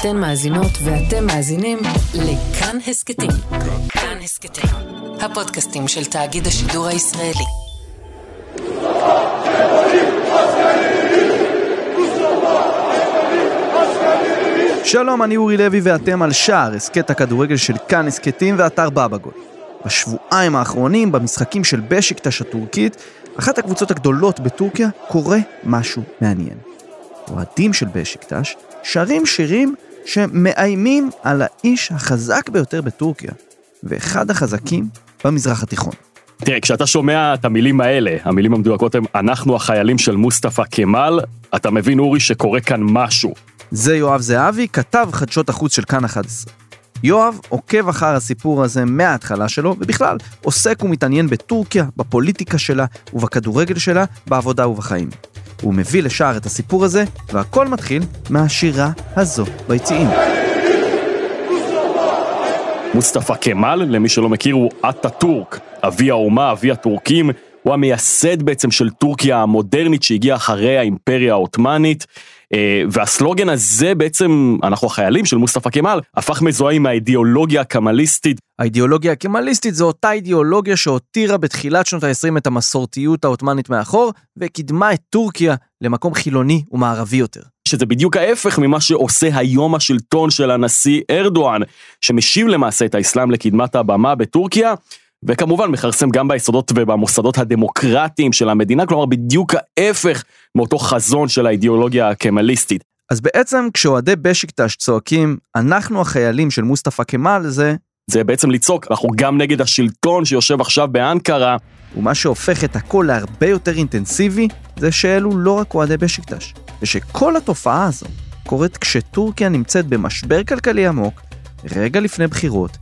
אתן מאזינות ואתם מאזינים לכאן הסכתים. כאן הסכתים, הפודקאסטים של תאגיד השידור הישראלי. שלום, אני אורי לוי ואתם על שער, הסכת הכדורגל של כאן הסכתים ואתר בבגול. בשבועיים האחרונים, במשחקים של בשיקטש הטורקית, אחת הקבוצות הגדולות בטורקיה, קורה משהו מעניין. אוהדים של בשיקטש שרים שירים שמאיימים על האיש החזק ביותר בטורקיה, ואחד החזקים במזרח התיכון. תראה, כשאתה שומע את המילים האלה, המילים המדויקות הן אנחנו החיילים של מוסטפא כמאל, אתה מבין אורי שקורה כאן משהו. זה יואב זהבי, כתב חדשות החוץ של כאן 11. יואב עוקב אחר הסיפור הזה מההתחלה שלו, ובכלל עוסק ומתעניין בטורקיה, בפוליטיקה שלה ובכדורגל שלה, בעבודה ובחיים. הוא מביא לשער את הסיפור הזה, והכל מתחיל מהשירה הזו ביציעים. מוסטפא כמאל, למי שלא מכיר, הוא אטאטורק, אבי האומה, אבי הטורקים, הוא המייסד בעצם של טורקיה המודרנית שהגיעה אחרי האימפריה העות'מאנית. אה, והסלוגן הזה בעצם, אנחנו החיילים של מוסטפא כמאל, הפך מזוהה עם האידיאולוגיה הקמליסטית. האידיאולוגיה הקמליסטית זו אותה אידיאולוגיה שהותירה בתחילת שנות ה-20 את המסורתיות העות'מאנית מאחור, וקידמה את טורקיה למקום חילוני ומערבי יותר. שזה בדיוק ההפך ממה שעושה היום השלטון של הנשיא ארדואן, שמשיב למעשה את האסלאם לקדמת הבמה בטורקיה. וכמובן מכרסם גם ביסודות ובמוסדות הדמוקרטיים של המדינה, כלומר בדיוק ההפך מאותו חזון של האידיאולוגיה הקמליסטית. אז בעצם כשאוהדי בשיקטש צועקים, אנחנו החיילים של מוסטפא כמאל, זה... זה בעצם לצעוק, אנחנו גם נגד השלטון שיושב עכשיו באנקרה. ומה שהופך את הכל להרבה יותר אינטנסיבי, זה שאלו לא רק אוהדי בשיקטש, ושכל התופעה הזו קורית כשטורקיה נמצאת במשבר כלכלי עמוק, רגע לפני בחירות,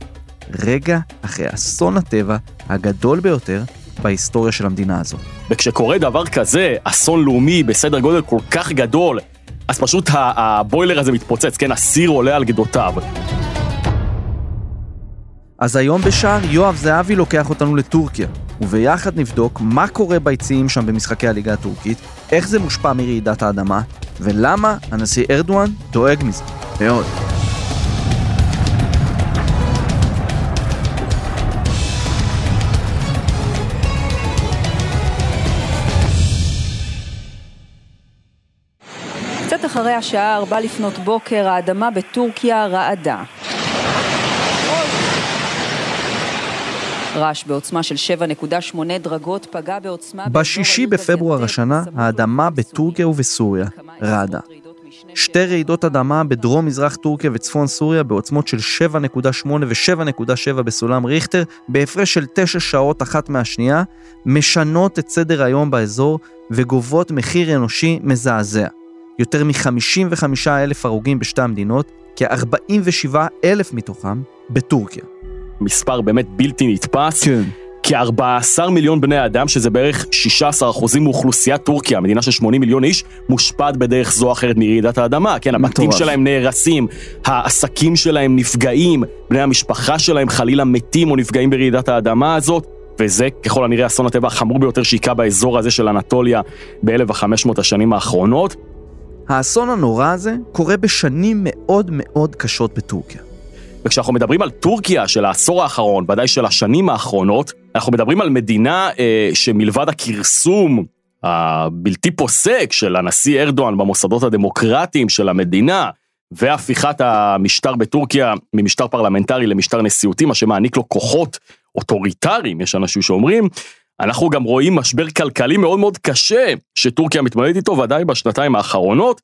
רגע אחרי אסון הטבע הגדול ביותר בהיסטוריה של המדינה הזו. וכשקורה דבר כזה, אסון לאומי בסדר גודל כל כך גדול, אז פשוט הבוילר הזה מתפוצץ, כן, הסיר עולה על גדותיו. אז היום בשער יואב זהבי לוקח אותנו לטורקיה, וביחד נבדוק מה קורה ביציעים שם במשחקי הליגה הטורקית, איך זה מושפע מרעידת האדמה, ולמה הנשיא ארדואן דואג מזה. מאוד. אחרי השעה ארבע לפנות בוקר, האדמה בטורקיה רעדה. רעש בעוצמה של 7.8 דרגות פגע בעוצמה... בשישי בפברואר השנה, האדמה בטורקיה ובסוריה רעדה. שתי רעידות אדמה בדרום מזרח טורקיה וצפון סוריה בעוצמות של 7.8 ו-7.7 בסולם ריכטר, בהפרש של 9 שעות אחת מהשנייה, משנות את סדר היום באזור וגובות מחיר אנושי מזעזע. יותר מ-55 אלף הרוגים בשתי המדינות, כ-47 אלף מתוכם בטורקיה. מספר באמת בלתי נתפס. כן. כ-14 מיליון בני אדם, שזה בערך 16 אחוזים מאוכלוסיית טורקיה, מדינה של 80 מיליון איש, מושפעת בדרך זו או אחרת מרעידת האדמה. כן, הבתים שלהם נהרסים, העסקים שלהם נפגעים, בני המשפחה שלהם חלילה מתים או נפגעים ברעידת האדמה הזאת. וזה ככל הנראה אסון הטבע החמור ביותר שהיכה באזור הזה של אנטוליה ב-1500 השנים האחרונות. האסון הנורא הזה קורה בשנים מאוד מאוד קשות בטורקיה. וכשאנחנו מדברים על טורקיה של העשור האחרון, ודאי של השנים האחרונות, אנחנו מדברים על מדינה אה, שמלבד הכרסום הבלתי פוסק של הנשיא ארדואן במוסדות הדמוקרטיים של המדינה, והפיכת המשטר בטורקיה ממשטר פרלמנטרי למשטר נשיאותי, מה שמעניק לו כוחות אוטוריטריים, יש אנשים שאומרים, אנחנו גם רואים משבר כלכלי מאוד מאוד קשה שטורקיה מתמודדת איתו, ודאי בשנתיים האחרונות.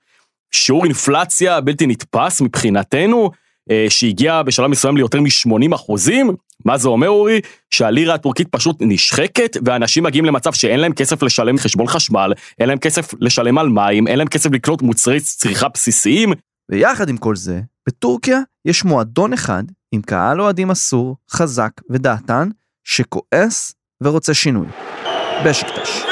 שיעור אינפלציה בלתי נתפס מבחינתנו, אה, שהגיע בשלב מסוים ליותר מ-80 אחוזים. מה זה אומר אורי? שהלירה הטורקית פשוט נשחקת ואנשים מגיעים למצב שאין להם כסף לשלם חשבון חשמל, אין להם כסף לשלם על מים, אין להם כסף לקנות מוצרי צריכה בסיסיים. ויחד עם כל זה, בטורקיה יש מועדון אחד עם קהל אוהדים אסור, חזק ודעתן, שכועס ורוצה שינוי. בשקטש.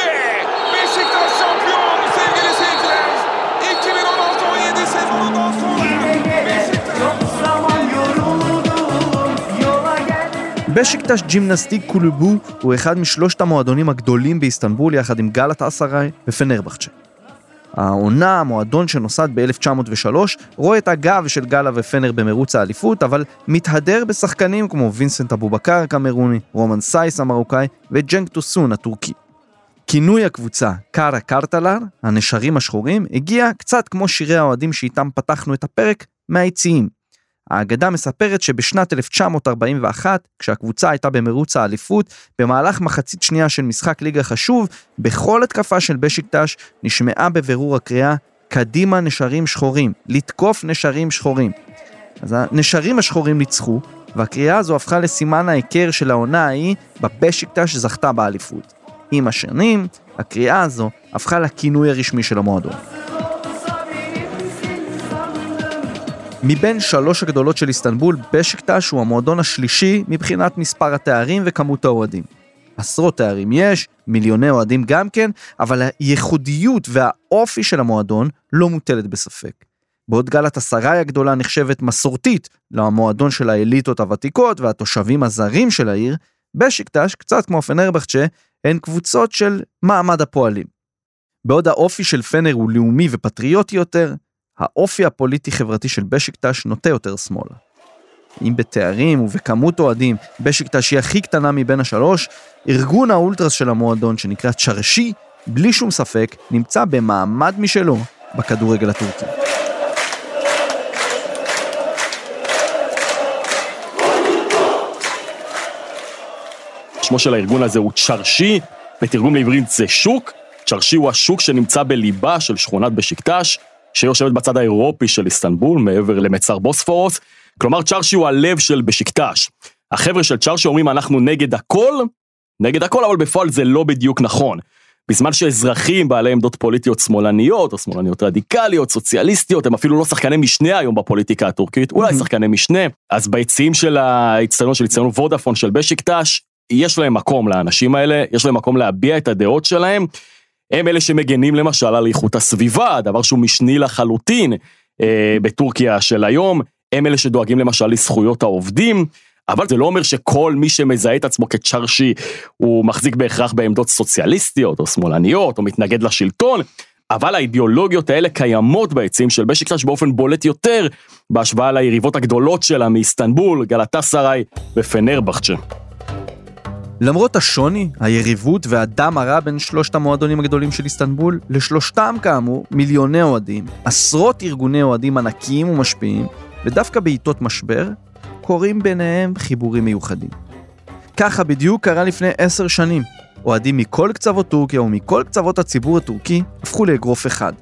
בשיקטאש ג'ימנסטיק קולובו הוא אחד משלושת המועדונים הגדולים באיסטנבול יחד עם גלאטסראיי ופנרבחצ'ה. העונה, המועדון שנוסד ב-1903, רואה את הגב של גאלה ופנר במרוץ האליפות, אבל מתהדר בשחקנים כמו וינסנט אבובקר הקמרוני, רומן סייס המרוקאי וג'נק טוסון הטורקי. כינוי הקבוצה קארה קרטלר, הנשרים השחורים, הגיע קצת כמו שירי האוהדים שאיתם פתחנו את הפרק, מהיציעים. האגדה מספרת שבשנת 1941, כשהקבוצה הייתה במרוץ האליפות, במהלך מחצית שנייה של משחק ליגה חשוב, בכל התקפה של בשיקטש נשמעה בבירור הקריאה קדימה נשרים שחורים, לתקוף נשרים שחורים. אז הנשרים השחורים ניצחו, והקריאה הזו הפכה לסימן ההיכר של העונה ההיא בבשיקטש שזכתה באליפות. עם השנים, הקריאה הזו הפכה לכינוי הרשמי של המועדון. מבין שלוש הגדולות של איסטנבול, בשקטש הוא המועדון השלישי מבחינת מספר התארים וכמות האוהדים. עשרות תארים יש, מיליוני אוהדים גם כן, אבל הייחודיות והאופי של המועדון לא מוטלת בספק. בעוד גלת אסריי הגדולה נחשבת מסורתית למועדון של האליטות הוותיקות והתושבים הזרים של העיר, בשקטש, קצת כמו פנרבחצ'ה, הן קבוצות של מעמד הפועלים. בעוד האופי של פנר הוא לאומי ופטריוטי יותר, האופי הפוליטי-חברתי של בשיקטש נוטה יותר שמאלה. אם בתארים ובכמות אוהדים בשיקטש היא הכי קטנה מבין השלוש, ארגון האולטרס של המועדון שנקרא צ'רשי, בלי שום ספק, נמצא במעמד משלו בכדורגל הטורקי. שמו של הארגון הזה הוא צ'רשי, בתרגום לעברית זה שוק. צ'רשי הוא השוק שנמצא בליבה של שכונת בשיקטש, שיושבת בצד האירופי של איסטנבול, מעבר למצר בוספורוס. כלומר, צ'רשי הוא הלב של בשיקטש. החבר'ה של צ'רשי אומרים אנחנו נגד הכל, נגד הכל, אבל בפועל זה לא בדיוק נכון. בזמן שאזרחים בעלי עמדות פוליטיות שמאלניות, או שמאלניות רדיקליות, סוציאליסטיות, הם אפילו לא שחקני משנה היום בפוליטיקה הטורקית, אולי שחקני משנה, אז ביציעים של האצטדיון של אצטדיון וודאפון של בשיקטש, יש להם מקום לאנשים האלה, יש להם מקום להביע את הדעות שלהם. הם אלה שמגנים למשל על איכות הסביבה, דבר שהוא משני לחלוטין אה, בטורקיה של היום. הם אלה שדואגים למשל לזכויות העובדים, אבל זה לא אומר שכל מי שמזהה את עצמו כצ'רשי הוא מחזיק בהכרח בעמדות סוציאליסטיות או שמאלניות או מתנגד לשלטון, אבל האידיאולוגיות האלה קיימות ביציעים של בשיקטש באופן בולט יותר בהשוואה ליריבות הגדולות שלה מאיסטנבול, גלטה סראי ופנרבחצ'ה. למרות השוני, היריבות והדם הרע בין שלושת המועדונים הגדולים של איסטנבול, לשלושתם כאמור מיליוני אוהדים, עשרות ארגוני אוהדים ענקיים ומשפיעים, ודווקא בעיתות משבר, קורים ביניהם חיבורים מיוחדים. ככה בדיוק קרה לפני עשר שנים. אוהדים מכל קצוות טורקיה ומכל קצוות הציבור הטורקי הפכו לאגרוף אחד.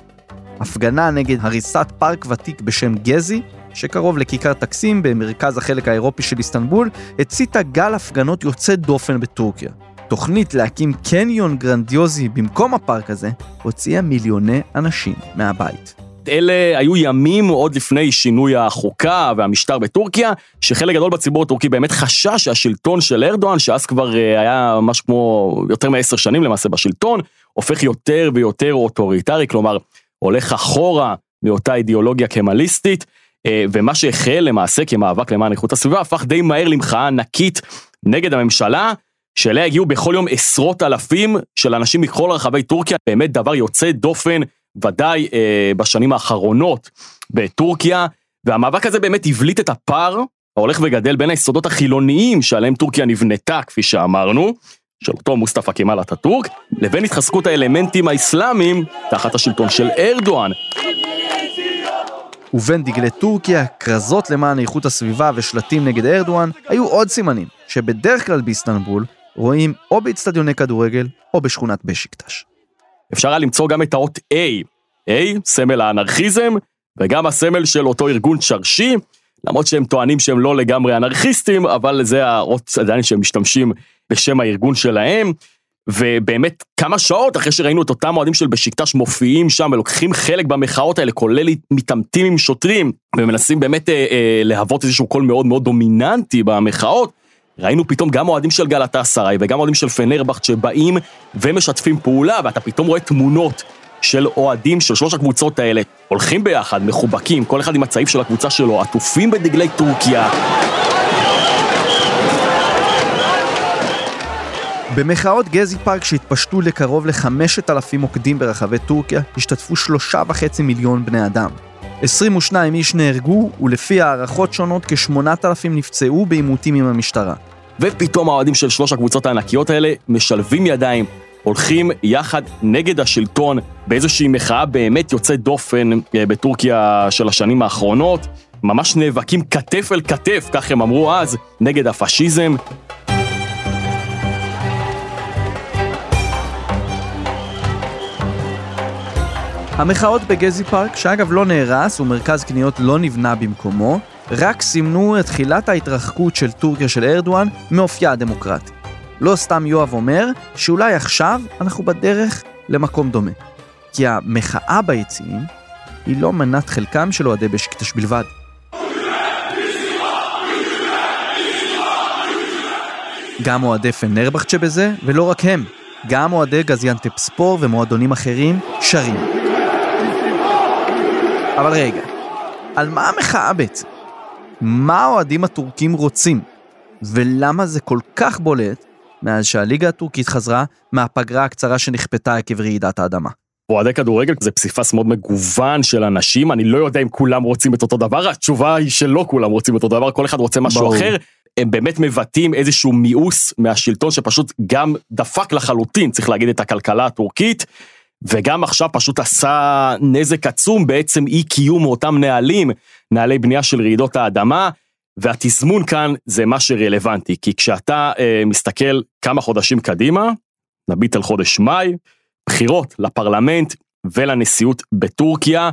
הפגנה נגד הריסת פארק ותיק בשם גזי שקרוב לכיכר טקסים במרכז החלק האירופי של איסטנבול, הציתה גל הפגנות יוצא דופן בטורקיה. תוכנית להקים קניון גרנדיוזי במקום הפארק הזה, הוציאה מיליוני אנשים מהבית. אלה היו ימים עוד לפני שינוי החוקה והמשטר בטורקיה, שחלק גדול בציבור הטורקי באמת חשש שהשלטון של ארדואן, שאז כבר אה, היה משהו כמו יותר מעשר שנים למעשה בשלטון, הופך יותר ויותר אוטוריטרי, כלומר, הולך אחורה מאותה אידיאולוגיה קמליסטית. אה, ומה שהחל למעשה כמאבק למען איכות הסביבה הפך די מהר למחאה ענקית נגד הממשלה, שאליה הגיעו בכל יום עשרות אלפים של אנשים מכל רחבי טורקיה, באמת דבר יוצא דופן, ודאי אה, בשנים האחרונות בטורקיה, והמאבק הזה באמת הבליט את הפער ההולך וגדל בין היסודות החילוניים שעליהם טורקיה נבנתה, כפי שאמרנו, של אותו מוסטפא כמאל אטאטורק, לבין התחזקות האלמנטים האסלאמיים תחת השלטון של ארדואן. ובין דגלי טורקיה, כרזות למען איכות הסביבה ושלטים נגד ארדואן, היו עוד סימנים, שבדרך כלל באיסטנבול רואים או באצטדיוני כדורגל או בשכונת בשיקטש. אפשר היה למצוא גם את האות A, A, סמל האנרכיזם, וגם הסמל של אותו ארגון צ'רשי, למרות שהם טוענים שהם לא לגמרי אנרכיסטים, אבל זה האות עדיין שהם משתמשים בשם הארגון שלהם. ובאמת כמה שעות אחרי שראינו את אותם אוהדים של בשקטש מופיעים שם ולוקחים חלק במחאות האלה, כולל מתעמתים עם שוטרים, ומנסים באמת אה, אה, להוות איזשהו קול מאוד מאוד דומיננטי במחאות, ראינו פתאום גם אוהדים של גלתה סראי וגם אוהדים של פנרבכט שבאים ומשתפים פעולה, ואתה פתאום רואה תמונות של אוהדים של שלוש הקבוצות האלה, הולכים ביחד, מחובקים, כל אחד עם הצעיף של הקבוצה שלו, עטופים בדגלי טורקיה. במחאות גזי פארק שהתפשטו לקרוב ל-5,000 מוקדים ברחבי טורקיה, השתתפו שלושה וחצי מיליון בני אדם. 22 איש נהרגו, ולפי הערכות שונות כ-8,000 נפצעו בעימותים עם המשטרה. ופתאום האוהדים של שלוש הקבוצות הענקיות האלה משלבים ידיים, הולכים יחד נגד השלטון באיזושהי מחאה באמת יוצאת דופן אה, בטורקיה של השנים האחרונות. ממש נאבקים כתף אל כתף, כך הם אמרו אז, נגד הפשיזם. המחאות בגזי פארק, שאגב לא נהרס ומרכז קניות לא נבנה במקומו, רק סימנו את תחילת ההתרחקות של טורקיה של ארדואן מאופייה הדמוקרטי. לא סתם יואב אומר שאולי עכשיו אנחנו בדרך למקום דומה. כי המחאה ביציעים היא לא מנת חלקם של אוהדי בשקטש בלבד. גם אוהדי פנרבכצ'ה בזה, ולא רק הם, גם אוהדי גזיאנטפ ספור ומועדונים אחרים שרים. אבל רגע, על מה המחאה בעצם? מה האוהדים הטורקים רוצים? ולמה זה כל כך בולט מאז שהליגה הטורקית חזרה מהפגרה הקצרה שנכפתה עקב רעידת האדמה? אוהדי כדורגל זה פסיפס מאוד מגוון של אנשים, אני לא יודע אם כולם רוצים את אותו דבר, התשובה היא שלא כולם רוצים את אותו דבר, כל אחד רוצה משהו ברור. אחר. הם באמת מבטאים איזשהו מיאוס מהשלטון שפשוט גם דפק לחלוטין, צריך להגיד, את הכלכלה הטורקית. וגם עכשיו פשוט עשה נזק עצום בעצם אי קיום מאותם נהלים, נהלי בנייה של רעידות האדמה, והתזמון כאן זה מה שרלוונטי, כי כשאתה אה, מסתכל כמה חודשים קדימה, נביט על חודש מאי, בחירות לפרלמנט ולנשיאות בטורקיה,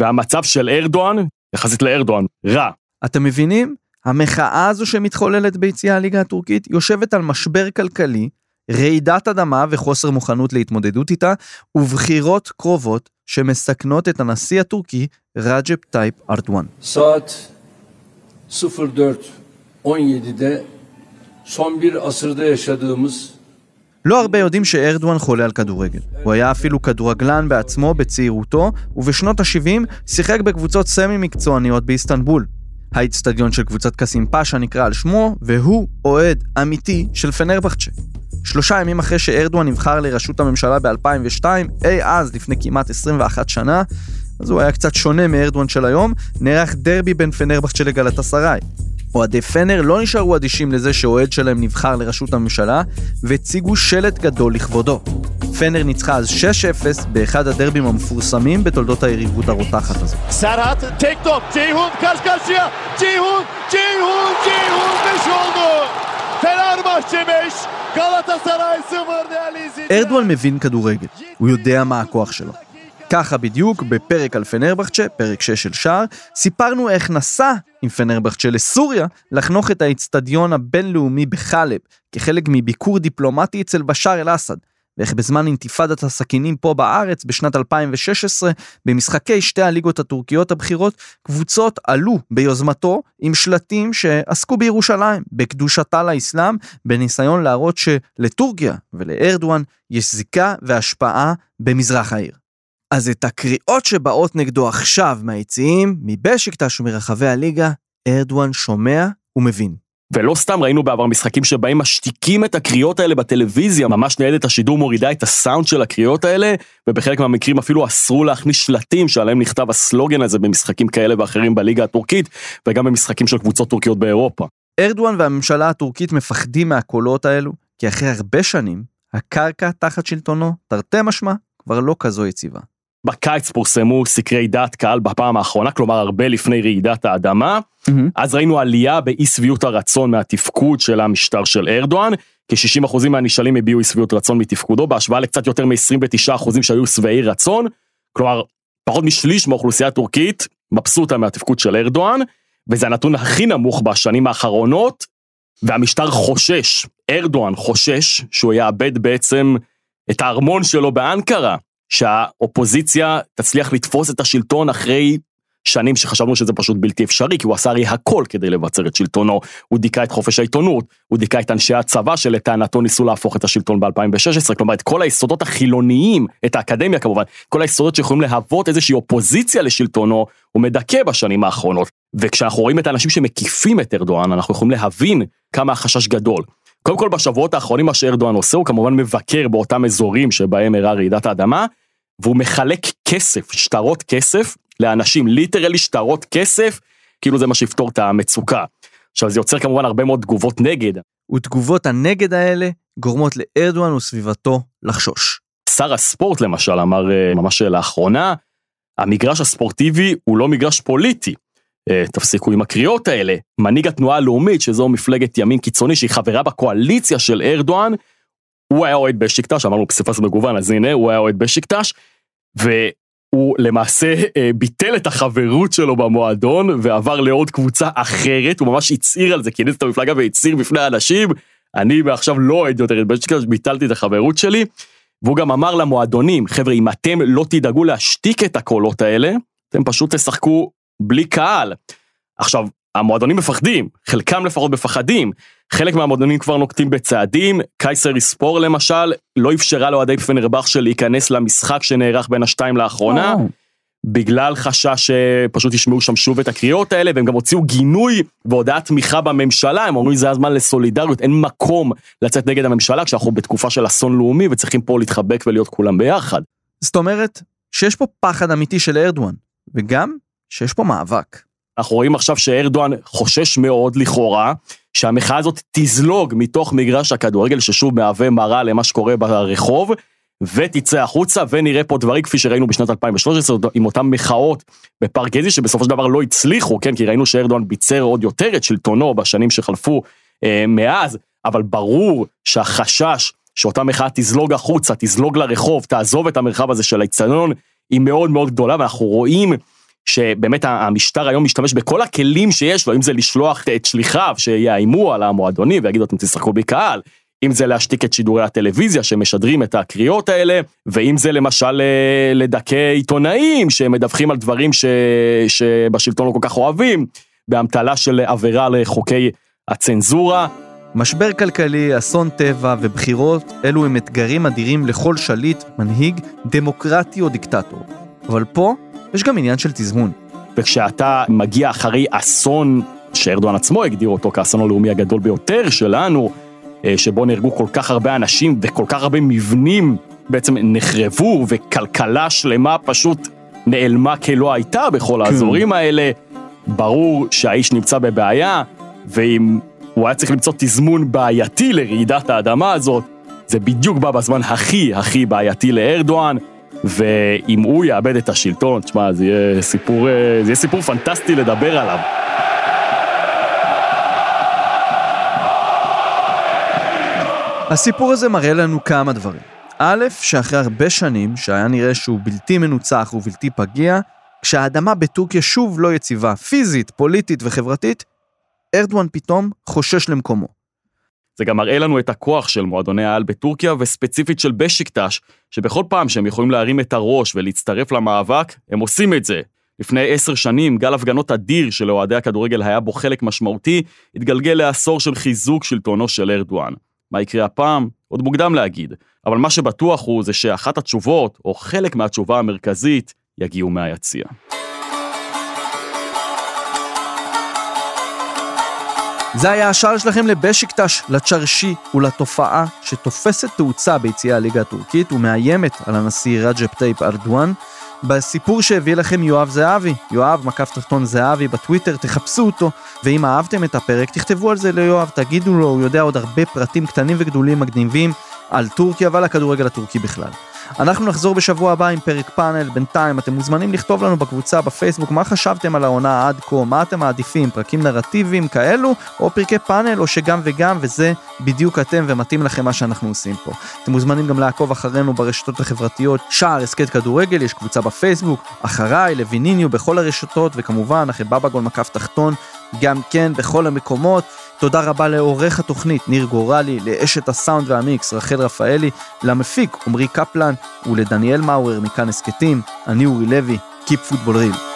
והמצב של ארדואן, יחסית לארדואן, רע. אתם מבינים? המחאה הזו שמתחוללת ביציעי הליגה הטורקית יושבת על משבר כלכלי רעידת אדמה וחוסר מוכנות להתמודדות איתה, ובחירות קרובות שמסכנות את הנשיא הטורקי רג'פ טייפ ארדואן. Saat 04.17'de son bir asırda yaşadığımız לא הרבה יודעים שארדואן חולה על כדורגל. הוא היה אפילו כדורגלן בעצמו בצעירותו, ובשנות ה-70 שיחק בקבוצות סמי מקצועניות באיסטנבול. האיצטדיון של קבוצת קאסים פאשה נקרא על שמו, והוא אוהד אמיתי של פנרבחצ'ה. שלושה ימים אחרי שארדואן נבחר לראשות הממשלה ב-2002, אי אז, לפני כמעט 21 שנה, אז הוא היה קצת שונה מארדואן של היום, נערך דרבי בין פנרבחצ'ה לגלת אסריי. אוהדי פנר לא נשארו אדישים לזה שאוהד שלהם נבחר לראשות הממשלה, והציגו שלט גדול לכבודו. פנר ניצחה אז 6-0 באחד הדרבים המפורסמים בתולדות היריבות הרותחת tek top. Ceyhun karşı karşıya. Ceyhun, Ceyhun, Ceyhun 5 oldu. Fenerbahçe 5, Galatasaray 0 değerli izleyiciler. ארדואן מבין כדורגל, הוא יודע מה הכוח שלו. ככה בדיוק, בפרק על פנרבחצ'ה, פרק 6 של שער, סיפרנו איך נסע עם פנרבחצ'ה לסוריה לחנוך את האיצטדיון הבינלאומי בחלב, כחלק מביקור דיפלומטי אצל בשאר אל-אסד, ואיך בזמן אינתיפאדת הסכינים פה בארץ בשנת 2016, במשחקי שתי הליגות הטורקיות הבכירות, קבוצות עלו ביוזמתו עם שלטים שעסקו בירושלים, בקדושתה לאסלאם, בניסיון להראות שלטורקיה ולארדואן יש זיקה והשפעה במזרח העיר. אז את הקריאות שבאות נגדו עכשיו מהיציעים, מבשיקטש ומרחבי הליגה, ארדואן שומע ומבין. ולא סתם ראינו בעבר משחקים שבהם משתיקים את הקריאות האלה בטלוויזיה, ממש ניידת השידור מורידה את הסאונד של הקריאות האלה, ובחלק מהמקרים אפילו אסרו להכניס שלטים שעליהם נכתב הסלוגן הזה במשחקים כאלה ואחרים בליגה הטורקית, וגם במשחקים של קבוצות טורקיות באירופה. ארדואן והממשלה הטורקית מפחדים מהקולות האלו, כי אחרי הרבה שנים, הקרקע תחת שלטונו, תרתי משמע, כבר לא כזו יציבה. בקיץ פורסמו סקרי דעת קהל בפעם האחרונה, כלומר הרבה לפני רעידת האדמה. Mm-hmm. אז ראינו עלייה באי שביעות הרצון מהתפקוד של המשטר של ארדואן. כ-60% מהנשאלים הביעו אי שביעות רצון מתפקודו, בהשוואה לקצת יותר מ-29% שהיו שבעי רצון. כלומר, פחות משליש מהאוכלוסייה הטורקית מבסוטה מהתפקוד של ארדואן, וזה הנתון הכי נמוך בשנים האחרונות, והמשטר חושש, ארדואן חושש שהוא יאבד בעצם את הארמון שלו באנקרה, שהאופוזיציה תצליח לתפוס את השלטון אחרי שנים שחשבנו שזה פשוט בלתי אפשרי, כי הוא עשה הרי הכל כדי לבצר את שלטונו. הוא דיכא את חופש העיתונות, הוא דיכא את אנשי הצבא שלטענתו ניסו להפוך את השלטון ב-2016, כלומר את כל היסודות החילוניים, את האקדמיה כמובן, כל היסודות שיכולים להוות איזושהי אופוזיציה לשלטונו, הוא מדכא בשנים האחרונות. וכשאנחנו רואים את האנשים שמקיפים את ארדואן, אנחנו יכולים להבין כמה החשש גדול. קודם כל בשבועות האחרונים מה שארדואן עושה הוא כמובן מבקר באותם אזורים שבהם אירעה רעידת האדמה והוא מחלק כסף, שטרות כסף לאנשים, ליטרלי שטרות כסף, כאילו זה מה שיפתור את המצוקה. עכשיו זה יוצר כמובן הרבה מאוד תגובות נגד. ותגובות הנגד האלה גורמות לארדואן וסביבתו לחשוש. שר הספורט למשל אמר אה, ממש לאחרונה, המגרש הספורטיבי הוא לא מגרש פוליטי. אה, תפסיקו עם הקריאות האלה. מנהיג התנועה הלאומית, שזו מפלגת ימין קיצוני שהיא חברה בקואליציה של ארדואן, הוא היה אוהד בשיקטש, אמרנו פסיפס מגוון, אז הנה, הוא היה אוהד בשיקטש, והוא למעשה אה, ביטל את החברות שלו במועדון, ועבר לעוד קבוצה אחרת, הוא ממש הצהיר על זה, כינס את המפלגה והצהיר בפני האנשים, אני מעכשיו לא אוהד יותר את בשיקטש, ביטלתי את החברות שלי. והוא גם אמר למועדונים, חבר'ה, אם אתם לא תדאגו להשתיק את הקולות האלה, אתם פשוט תשחקו בלי קהל. עכשיו, המועדונים מפחדים, חלקם לפחות מפחדים, חלק מהמועדונים כבר נוקטים בצעדים, קייסר יספור למשל, לא אפשרה לאוהדי פנרבכצ'ה להיכנס למשחק שנערך בין השתיים לאחרונה, בגלל חשש שפשוט ישמעו שם שוב את הקריאות האלה, והם גם הוציאו גינוי והודעת תמיכה בממשלה, הם אומרים זה הזמן לסולידריות, אין מקום לצאת נגד הממשלה כשאנחנו בתקופה של אסון לאומי וצריכים פה להתחבק ולהיות כולם ביחד. זאת אומרת שיש פה פחד אמיתי של ארדואן, וגם שיש פה מאבק. אנחנו רואים עכשיו שארדואן חושש מאוד לכאורה, שהמחאה הזאת תזלוג מתוך מגרש הכדורגל ששוב מהווה מראה למה שקורה ברחוב, ותצא החוצה ונראה פה דברים כפי שראינו בשנת 2013 עם אותן מחאות בפארק גזי שבסופו של דבר לא הצליחו, כן, כי ראינו שארדואן ביצר עוד יותר את שלטונו בשנים שחלפו אה, מאז, אבל ברור שהחשש שאותה מחאה תזלוג החוצה, תזלוג לרחוב, תעזוב את המרחב הזה של האיצטדיון, היא מאוד מאוד גדולה ואנחנו רואים שבאמת המשטר היום משתמש בכל הכלים שיש לו, אם זה לשלוח את שליחיו שיאיימו על המועדונים ויגידו אתם תשחקו בקהל, אם זה להשתיק את שידורי הטלוויזיה שמשדרים את הקריאות האלה, ואם זה למשל אה, לדכא עיתונאים שמדווחים על דברים ש... שבשלטון לא כל כך אוהבים, באמתלה של עבירה לחוקי הצנזורה. משבר כלכלי, אסון טבע ובחירות, אלו הם אתגרים אדירים לכל שליט, מנהיג, דמוקרטי או דיקטטור. אבל פה יש גם עניין של תזמון. וכשאתה מגיע אחרי אסון שארדואן עצמו הגדיר אותו כאסון הלאומי הגדול ביותר שלנו, אה, שבו נהרגו כל כך הרבה אנשים וכל כך הרבה מבנים בעצם נחרבו וכלכלה שלמה פשוט נעלמה כלא הייתה בכל כן. האזורים האלה, ברור שהאיש נמצא בבעיה, ואם הוא היה צריך למצוא תזמון בעייתי לרעידת האדמה הזאת, זה בדיוק בא בזמן הכי הכי בעייתי לארדואן, ואם הוא יאבד את השלטון, תשמע, זה יהיה סיפור, אה, זה יהיה סיפור פנטסטי לדבר עליו. הסיפור הזה מראה לנו כמה דברים. א', שאחרי הרבה שנים, שהיה נראה שהוא בלתי מנוצח ובלתי פגיע, כשהאדמה בטורקיה שוב לא יציבה, פיזית, פוליטית וחברתית, ארדואן פתאום חושש למקומו. זה גם מראה לנו את הכוח של מועדוני העל בטורקיה, וספציפית של בשיקטש, שבכל פעם שהם יכולים להרים את הראש ולהצטרף למאבק, הם עושים את זה. לפני עשר שנים, גל הפגנות אדיר שלאוהדי הכדורגל היה בו חלק משמעותי, התגלגל לעשור של חיזוק שלטונו של ארדואן. מה יקרה הפעם? עוד מוקדם להגיד. אבל מה שבטוח הוא זה שאחת התשובות, או חלק מהתשובה המרכזית, יגיעו מהיציע. זה היה השער שלכם לבשיקטש, לצ'רשי ולתופעה שתופסת תאוצה ביציעי הליגה הטורקית ומאיימת על הנשיא רג'פ טייפ ארדואן. בסיפור שהביא לכם יואב זהבי, יואב מקף תחתון זהבי בטוויטר, תחפשו אותו, ואם אהבתם את הפרק תכתבו על זה ליואב, תגידו לו, הוא יודע עוד הרבה פרטים קטנים וגדולים מגניבים על טורקיה ועל הכדורגל הטורקי בכלל. אנחנו נחזור בשבוע הבא עם פרק פאנל, בינתיים אתם מוזמנים לכתוב לנו בקבוצה בפייסבוק מה חשבתם על העונה עד כה, מה אתם מעדיפים, פרקים נרטיביים כאלו, או פרקי פאנל, או שגם וגם, וזה בדיוק אתם ומתאים לכם מה שאנחנו עושים פה. אתם מוזמנים גם לעקוב אחרינו ברשתות החברתיות, שער הסכת כדורגל, יש קבוצה בפייסבוק, אחריי, לויניניו בכל הרשתות, וכמובן אחרי בבגול מקף תחתון, גם כן בכל המקומות. תודה רבה לעורך התוכנית ניר גורלי, לאשת הסאונד והמיקס רחל רפאלי, למפיק עמרי קפלן ולדניאל מאורר מכאן הסכתים, אני אורי לוי, Keep Football Real.